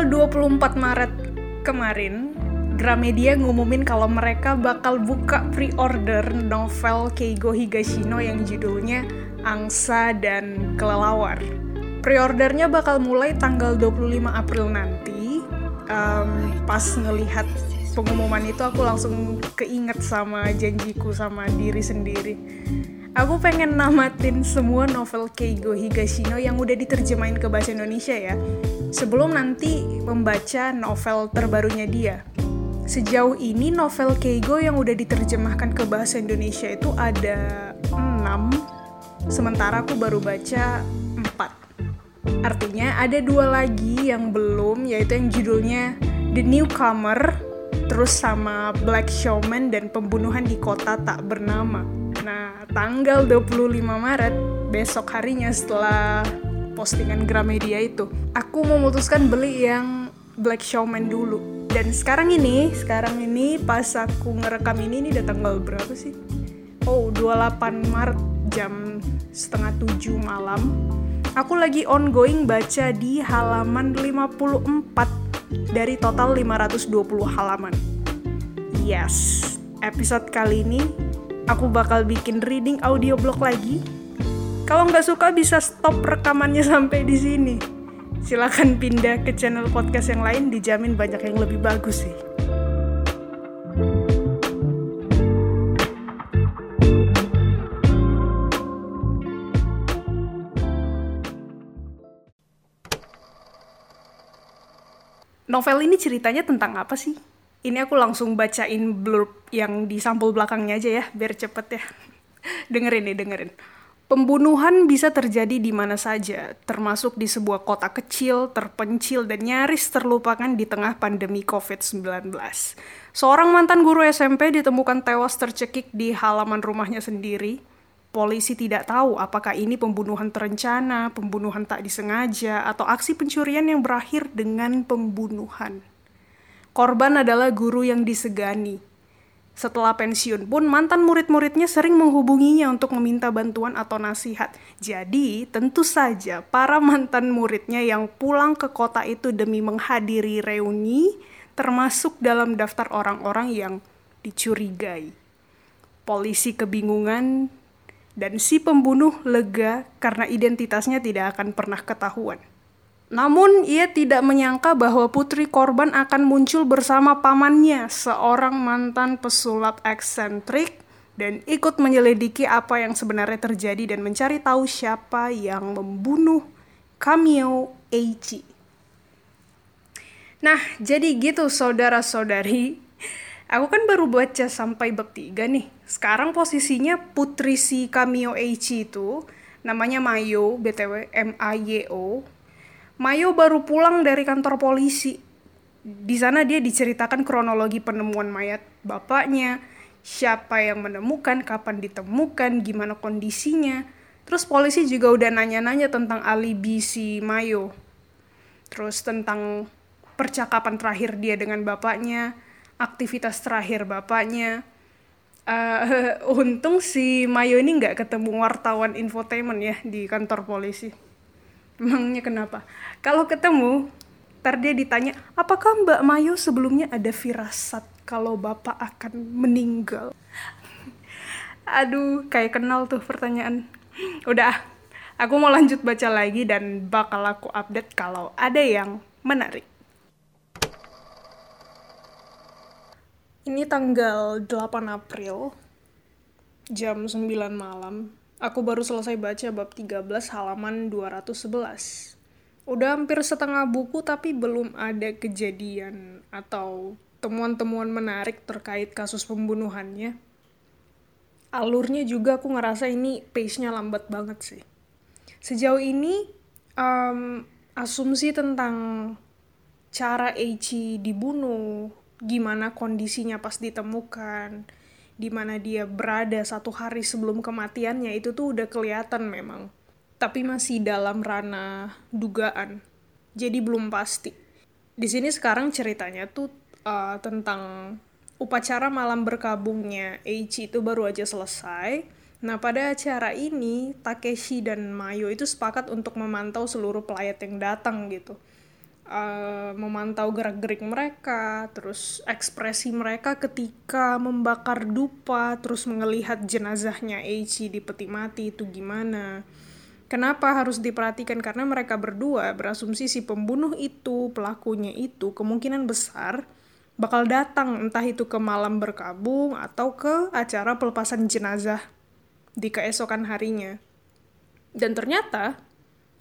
Tanggal 24 Maret kemarin, Gramedia ngumumin kalau mereka bakal buka pre-order novel Keigo Higashino yang judulnya Angsa dan Kelelawar. Pre-ordernya bakal mulai tanggal 25 April nanti. Um, pas ngelihat pengumuman itu aku langsung keinget sama janjiku sama diri sendiri. Aku pengen namatin semua novel Keigo Higashino yang udah diterjemahin ke bahasa Indonesia ya. Sebelum nanti membaca novel terbarunya dia. Sejauh ini novel Keigo yang udah diterjemahkan ke bahasa Indonesia itu ada 6, sementara aku baru baca 4. Artinya ada dua lagi yang belum, yaitu yang judulnya The Newcomer, terus sama Black Showman dan Pembunuhan di Kota Tak Bernama. Nah, tanggal 25 Maret, besok harinya setelah postingan Gramedia itu, aku memutuskan beli yang Black Showman dulu. Dan sekarang ini, sekarang ini pas aku ngerekam ini, ini udah tanggal berapa sih? Oh, 28 Maret jam setengah 7 malam. Aku lagi ongoing baca di halaman 54 dari total 520 halaman. Yes, episode kali ini aku bakal bikin reading audio blog lagi. Kalau nggak suka bisa stop rekamannya sampai di sini. Silahkan pindah ke channel podcast yang lain, dijamin banyak yang lebih bagus sih. Novel ini ceritanya tentang apa sih? Ini aku langsung bacain blurb yang di sampul belakangnya aja ya, biar cepet ya. dengerin nih, dengerin. Pembunuhan bisa terjadi di mana saja, termasuk di sebuah kota kecil, terpencil, dan nyaris terlupakan di tengah pandemi COVID-19. Seorang mantan guru SMP ditemukan tewas tercekik di halaman rumahnya sendiri. Polisi tidak tahu apakah ini pembunuhan terencana, pembunuhan tak disengaja, atau aksi pencurian yang berakhir dengan pembunuhan. Korban adalah guru yang disegani. Setelah pensiun pun mantan murid-muridnya sering menghubunginya untuk meminta bantuan atau nasihat. Jadi, tentu saja para mantan muridnya yang pulang ke kota itu demi menghadiri reuni termasuk dalam daftar orang-orang yang dicurigai. Polisi kebingungan dan si pembunuh lega karena identitasnya tidak akan pernah ketahuan. Namun ia tidak menyangka bahwa putri korban akan muncul bersama pamannya, seorang mantan pesulap eksentrik dan ikut menyelidiki apa yang sebenarnya terjadi dan mencari tahu siapa yang membunuh Kamio Eiichi. Nah, jadi gitu saudara-saudari. Aku kan baru baca sampai bab 3 nih. Sekarang posisinya putri si Kamio Eiichi itu namanya Mayo, BTW M-A-Y-O Mayo baru pulang dari kantor polisi. Di sana dia diceritakan kronologi penemuan mayat bapaknya, siapa yang menemukan, kapan ditemukan, gimana kondisinya. Terus polisi juga udah nanya-nanya tentang alibi si Mayo. Terus tentang percakapan terakhir dia dengan bapaknya, aktivitas terakhir bapaknya. Uh, untung si Mayo ini nggak ketemu wartawan infotainment ya di kantor polisi. Emangnya kenapa? Kalau ketemu, ntar dia ditanya, apakah Mbak Mayo sebelumnya ada firasat kalau Bapak akan meninggal? Aduh, kayak kenal tuh pertanyaan. Udah, aku mau lanjut baca lagi dan bakal aku update kalau ada yang menarik. Ini tanggal 8 April, jam 9 malam Aku baru selesai baca bab 13 halaman 211. Udah hampir setengah buku tapi belum ada kejadian atau temuan-temuan menarik terkait kasus pembunuhannya. Alurnya juga aku ngerasa ini pace-nya lambat banget sih. Sejauh ini, um, asumsi tentang cara Eiichi dibunuh, gimana kondisinya pas ditemukan, di mana dia berada satu hari sebelum kematiannya itu tuh udah kelihatan memang. Tapi masih dalam ranah dugaan. Jadi belum pasti. Di sini sekarang ceritanya tuh uh, tentang upacara malam berkabungnya Eiichi itu baru aja selesai. Nah, pada acara ini, Takeshi dan Mayo itu sepakat untuk memantau seluruh pelayat yang datang gitu. Uh, memantau gerak-gerik mereka, terus ekspresi mereka ketika membakar dupa, terus melihat jenazahnya Eichi di peti mati itu gimana. Kenapa harus diperhatikan? Karena mereka berdua berasumsi si pembunuh itu, pelakunya itu, kemungkinan besar bakal datang entah itu ke malam berkabung atau ke acara pelepasan jenazah di keesokan harinya. Dan ternyata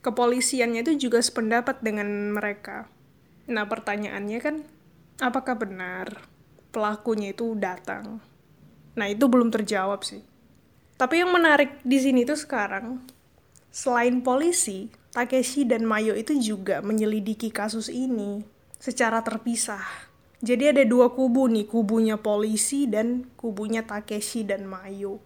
kepolisiannya itu juga sependapat dengan mereka. Nah, pertanyaannya kan apakah benar pelakunya itu datang? Nah, itu belum terjawab sih. Tapi yang menarik di sini tuh sekarang selain polisi, Takeshi dan Mayo itu juga menyelidiki kasus ini secara terpisah jadi ada dua kubu nih, kubunya polisi dan kubunya Takeshi dan Mayu.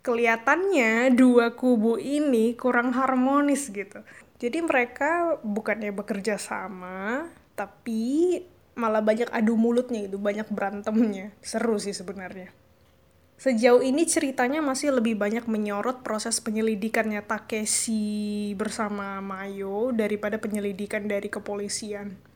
Kelihatannya dua kubu ini kurang harmonis gitu. Jadi mereka bukannya bekerja sama, tapi malah banyak adu mulutnya itu, banyak berantemnya. Seru sih sebenarnya. Sejauh ini ceritanya masih lebih banyak menyorot proses penyelidikannya Takeshi bersama Mayo daripada penyelidikan dari kepolisian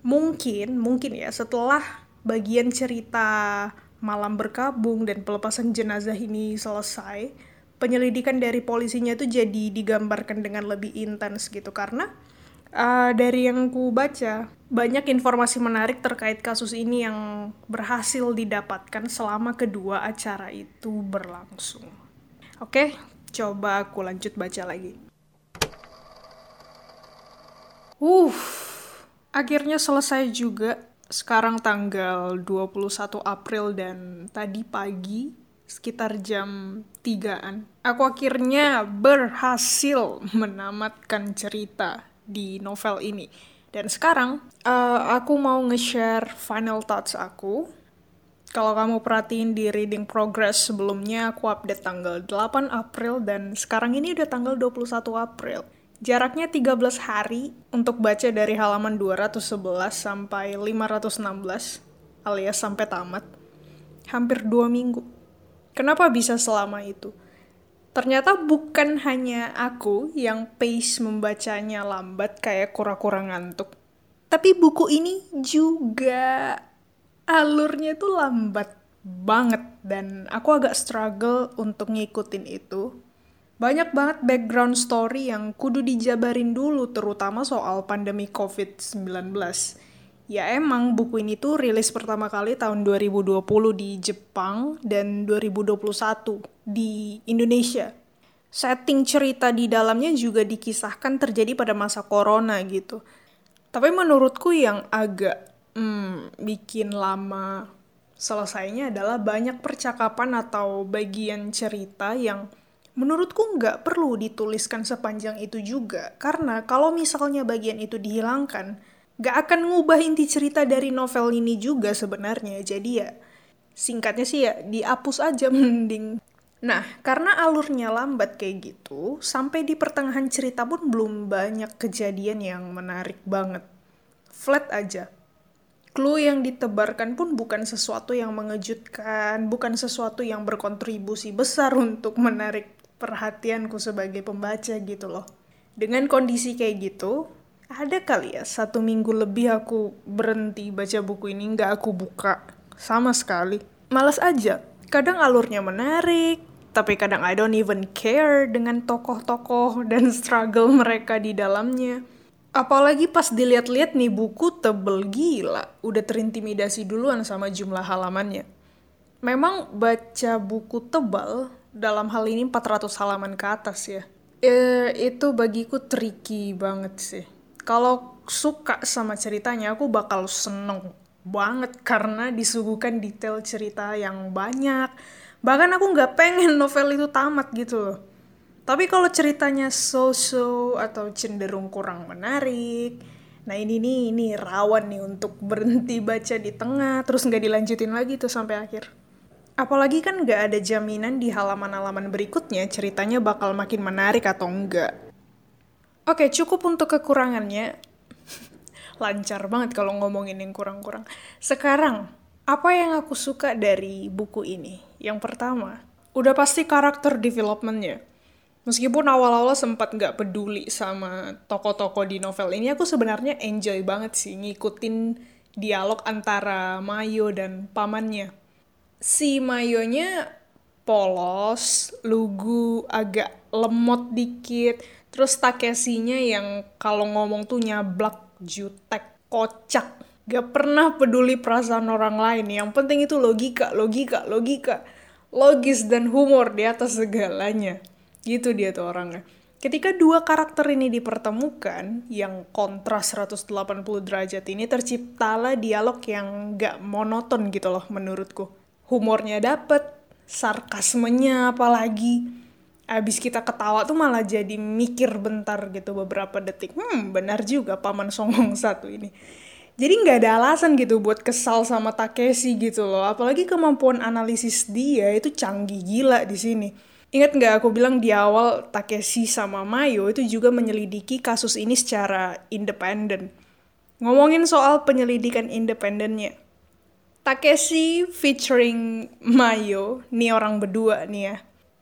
mungkin mungkin ya setelah bagian cerita malam berkabung dan pelepasan jenazah ini selesai penyelidikan dari polisinya itu jadi digambarkan dengan lebih intens gitu karena uh, dari yang ku baca banyak informasi menarik terkait kasus ini yang berhasil didapatkan selama kedua acara itu berlangsung. Oke, coba aku lanjut baca lagi. Uh, Akhirnya selesai juga sekarang tanggal 21 April dan tadi pagi sekitar jam 3-an. Aku akhirnya berhasil menamatkan cerita di novel ini. Dan sekarang uh, aku mau nge-share final thoughts aku. Kalau kamu perhatiin di reading progress sebelumnya aku update tanggal 8 April dan sekarang ini udah tanggal 21 April. Jaraknya 13 hari untuk baca dari halaman 211 sampai 516 alias sampai tamat. Hampir dua minggu. Kenapa bisa selama itu? Ternyata bukan hanya aku yang pace membacanya lambat kayak kura-kura ngantuk. Tapi buku ini juga alurnya tuh lambat banget dan aku agak struggle untuk ngikutin itu banyak banget background story yang kudu dijabarin dulu, terutama soal pandemi COVID-19. Ya emang buku ini tuh rilis pertama kali tahun 2020 di Jepang dan 2021 di Indonesia. Setting cerita di dalamnya juga dikisahkan terjadi pada masa corona gitu. Tapi menurutku yang agak hmm, bikin lama selesainya adalah banyak percakapan atau bagian cerita yang menurutku nggak perlu dituliskan sepanjang itu juga. Karena kalau misalnya bagian itu dihilangkan, nggak akan ngubah inti cerita dari novel ini juga sebenarnya. Jadi ya, singkatnya sih ya, dihapus aja mending. Nah, karena alurnya lambat kayak gitu, sampai di pertengahan cerita pun belum banyak kejadian yang menarik banget. Flat aja. Clue yang ditebarkan pun bukan sesuatu yang mengejutkan, bukan sesuatu yang berkontribusi besar untuk menarik perhatianku sebagai pembaca gitu loh. Dengan kondisi kayak gitu, ada kali ya satu minggu lebih aku berhenti baca buku ini nggak aku buka sama sekali. Males aja. Kadang alurnya menarik, tapi kadang I don't even care dengan tokoh-tokoh dan struggle mereka di dalamnya. Apalagi pas dilihat-lihat nih buku tebel gila, udah terintimidasi duluan sama jumlah halamannya. Memang baca buku tebal dalam hal ini 400 halaman ke atas ya. E, itu bagiku tricky banget sih. Kalau suka sama ceritanya, aku bakal seneng banget karena disuguhkan detail cerita yang banyak. Bahkan aku nggak pengen novel itu tamat gitu loh. Tapi kalau ceritanya so-so atau cenderung kurang menarik, nah ini nih ini rawan nih untuk berhenti baca di tengah terus nggak dilanjutin lagi tuh sampai akhir. Apalagi kan nggak ada jaminan di halaman-halaman berikutnya ceritanya bakal makin menarik atau enggak. Oke, cukup untuk kekurangannya. Lancar banget kalau ngomongin yang kurang-kurang. Sekarang, apa yang aku suka dari buku ini? Yang pertama, udah pasti karakter developmentnya. Meskipun awal-awal sempat nggak peduli sama toko-toko di novel ini, aku sebenarnya enjoy banget sih ngikutin dialog antara Mayo dan pamannya. Si Mayonya polos, lugu, agak lemot dikit, terus Takeshinya yang kalau ngomong tuh nyablak, jutek, kocak. Gak pernah peduli perasaan orang lain. Yang penting itu logika, logika, logika. Logis dan humor di atas segalanya. Gitu dia tuh orangnya. Ketika dua karakter ini dipertemukan, yang kontras 180 derajat ini, terciptalah dialog yang gak monoton gitu loh menurutku. Humornya dapet, sarkasmenya apalagi. Abis kita ketawa tuh malah jadi mikir bentar gitu beberapa detik. Hmm, benar juga Paman Songong satu ini. Jadi nggak ada alasan gitu buat kesal sama Takeshi gitu loh. Apalagi kemampuan analisis dia itu canggih gila di sini Ingat nggak aku bilang di awal Takeshi sama Mayo itu juga menyelidiki kasus ini secara independen. Ngomongin soal penyelidikan independennya. Takeshi featuring Mayo, nih orang berdua nih ya.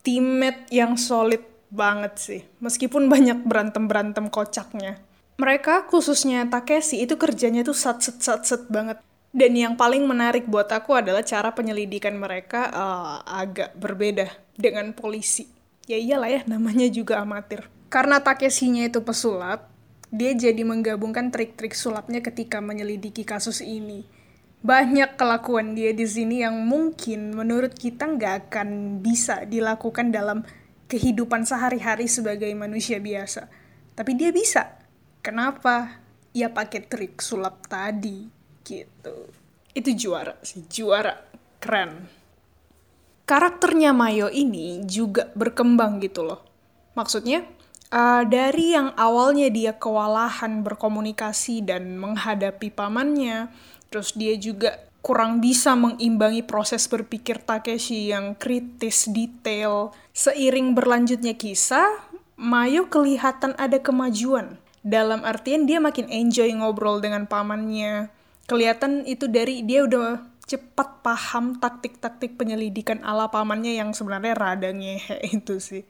Teammate yang solid banget sih. Meskipun banyak berantem-berantem kocaknya. Mereka khususnya Takeshi itu kerjanya tuh sat-set-sat-set banget. Dan yang paling menarik buat aku adalah cara penyelidikan mereka uh, agak berbeda dengan polisi. Ya iyalah ya, namanya juga amatir. Karena Takeshinya itu pesulap, dia jadi menggabungkan trik-trik sulapnya ketika menyelidiki kasus ini. Banyak kelakuan dia di sini yang mungkin menurut kita nggak akan bisa dilakukan dalam kehidupan sehari-hari sebagai manusia biasa. Tapi dia bisa. Kenapa? Ya pakai trik sulap tadi gitu itu juara sih juara keren karakternya Mayo ini juga berkembang gitu loh maksudnya uh, dari yang awalnya dia kewalahan berkomunikasi dan menghadapi pamannya terus dia juga kurang bisa mengimbangi proses berpikir Takeshi yang kritis, detail. Seiring berlanjutnya kisah, Mayo kelihatan ada kemajuan. Dalam artian dia makin enjoy ngobrol dengan pamannya, kelihatan itu dari dia udah cepat paham taktik-taktik penyelidikan ala pamannya yang sebenarnya rada ngehe itu sih.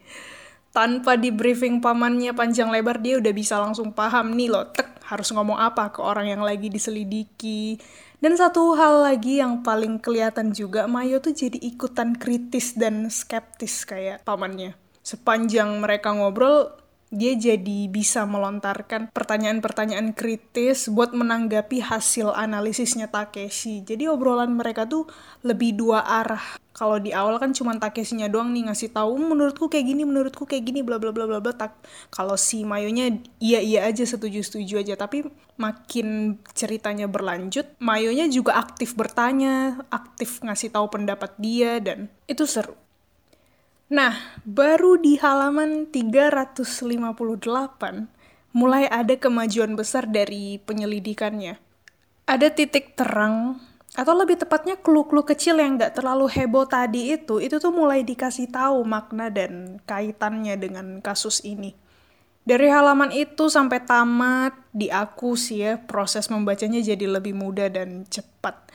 Tanpa di briefing pamannya panjang lebar, dia udah bisa langsung paham nih loh, tek, harus ngomong apa ke orang yang lagi diselidiki. Dan satu hal lagi yang paling kelihatan juga, Mayo tuh jadi ikutan kritis dan skeptis kayak pamannya. Sepanjang mereka ngobrol, dia jadi bisa melontarkan pertanyaan-pertanyaan kritis buat menanggapi hasil analisisnya Takeshi. Jadi obrolan mereka tuh lebih dua arah. Kalau di awal kan cuma Takeshinya doang nih ngasih tahu hmm, menurutku kayak gini, menurutku kayak gini, bla bla bla bla bla. Kalau si Mayonya iya iya aja setuju setuju aja. Tapi makin ceritanya berlanjut, Mayonya juga aktif bertanya, aktif ngasih tahu pendapat dia dan itu seru. Nah, baru di halaman 358 mulai ada kemajuan besar dari penyelidikannya. Ada titik terang, atau lebih tepatnya clue-clue kecil yang gak terlalu heboh tadi itu, itu tuh mulai dikasih tahu makna dan kaitannya dengan kasus ini. Dari halaman itu sampai tamat, di aku sih ya, proses membacanya jadi lebih mudah dan cepat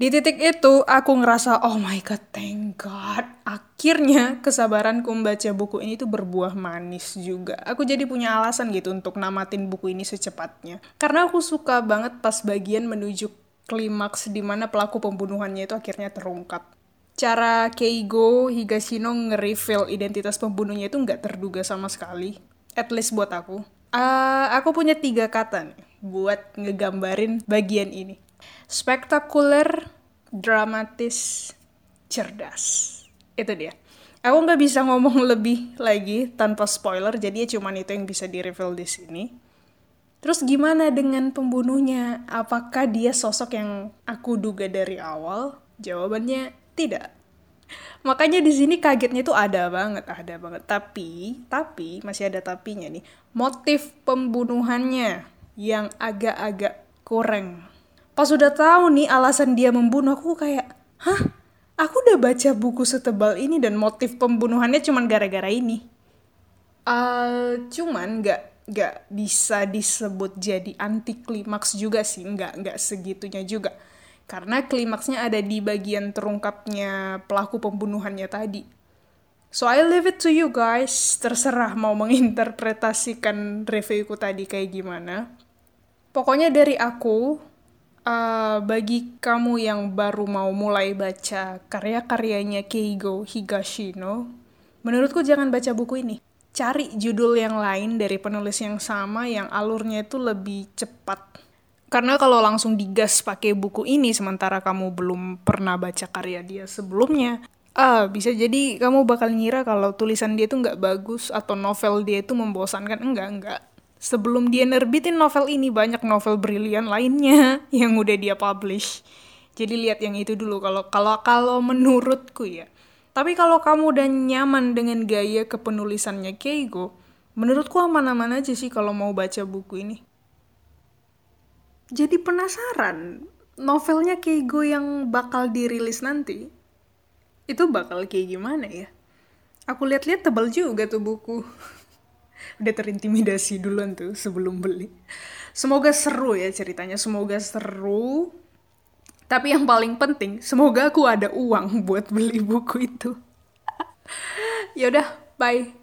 di titik itu, aku ngerasa, oh my god, thank god. Akhirnya kesabaranku membaca buku ini tuh berbuah manis juga. Aku jadi punya alasan gitu untuk namatin buku ini secepatnya. Karena aku suka banget pas bagian menuju klimaks di mana pelaku pembunuhannya itu akhirnya terungkap. Cara Keigo Higashino nge-reveal identitas pembunuhnya itu nggak terduga sama sekali. At least buat aku. Uh, aku punya tiga kata nih buat ngegambarin bagian ini spektakuler, dramatis, cerdas. Itu dia. Aku nggak bisa ngomong lebih lagi tanpa spoiler, jadi ya cuman itu yang bisa di-reveal di sini. Terus gimana dengan pembunuhnya? Apakah dia sosok yang aku duga dari awal? Jawabannya tidak. Makanya di sini kagetnya tuh ada banget, ada banget. Tapi, tapi masih ada tapinya nih. Motif pembunuhannya yang agak-agak kurang pas udah tahu nih alasan dia membunuh aku kayak hah? Aku udah baca buku setebal ini dan motif pembunuhannya cuman gara-gara ini. Uh, cuman nggak nggak bisa disebut jadi anti klimaks juga sih nggak nggak segitunya juga. Karena klimaksnya ada di bagian terungkapnya pelaku pembunuhannya tadi. So I leave it to you guys, terserah mau menginterpretasikan reviewku tadi kayak gimana. Pokoknya dari aku, uh, bagi kamu yang baru mau mulai baca karya-karyanya Keigo Higashino, menurutku jangan baca buku ini. Cari judul yang lain dari penulis yang sama yang alurnya itu lebih cepat. Karena kalau langsung digas pakai buku ini sementara kamu belum pernah baca karya dia sebelumnya, ah bisa jadi kamu bakal ngira kalau tulisan dia tuh nggak bagus atau novel dia itu membosankan enggak enggak sebelum dia nerbitin novel ini banyak novel brilian lainnya yang udah dia publish jadi lihat yang itu dulu kalau kalau kalau menurutku ya tapi kalau kamu udah nyaman dengan gaya kepenulisannya Keigo menurutku aman-aman aja sih kalau mau baca buku ini jadi penasaran novelnya Keigo yang bakal dirilis nanti itu bakal kayak gimana ya? Aku lihat-lihat tebal juga tuh buku. Udah terintimidasi duluan tuh sebelum beli. Semoga seru ya ceritanya, semoga seru. Tapi yang paling penting, semoga aku ada uang buat beli buku itu. Yaudah, bye.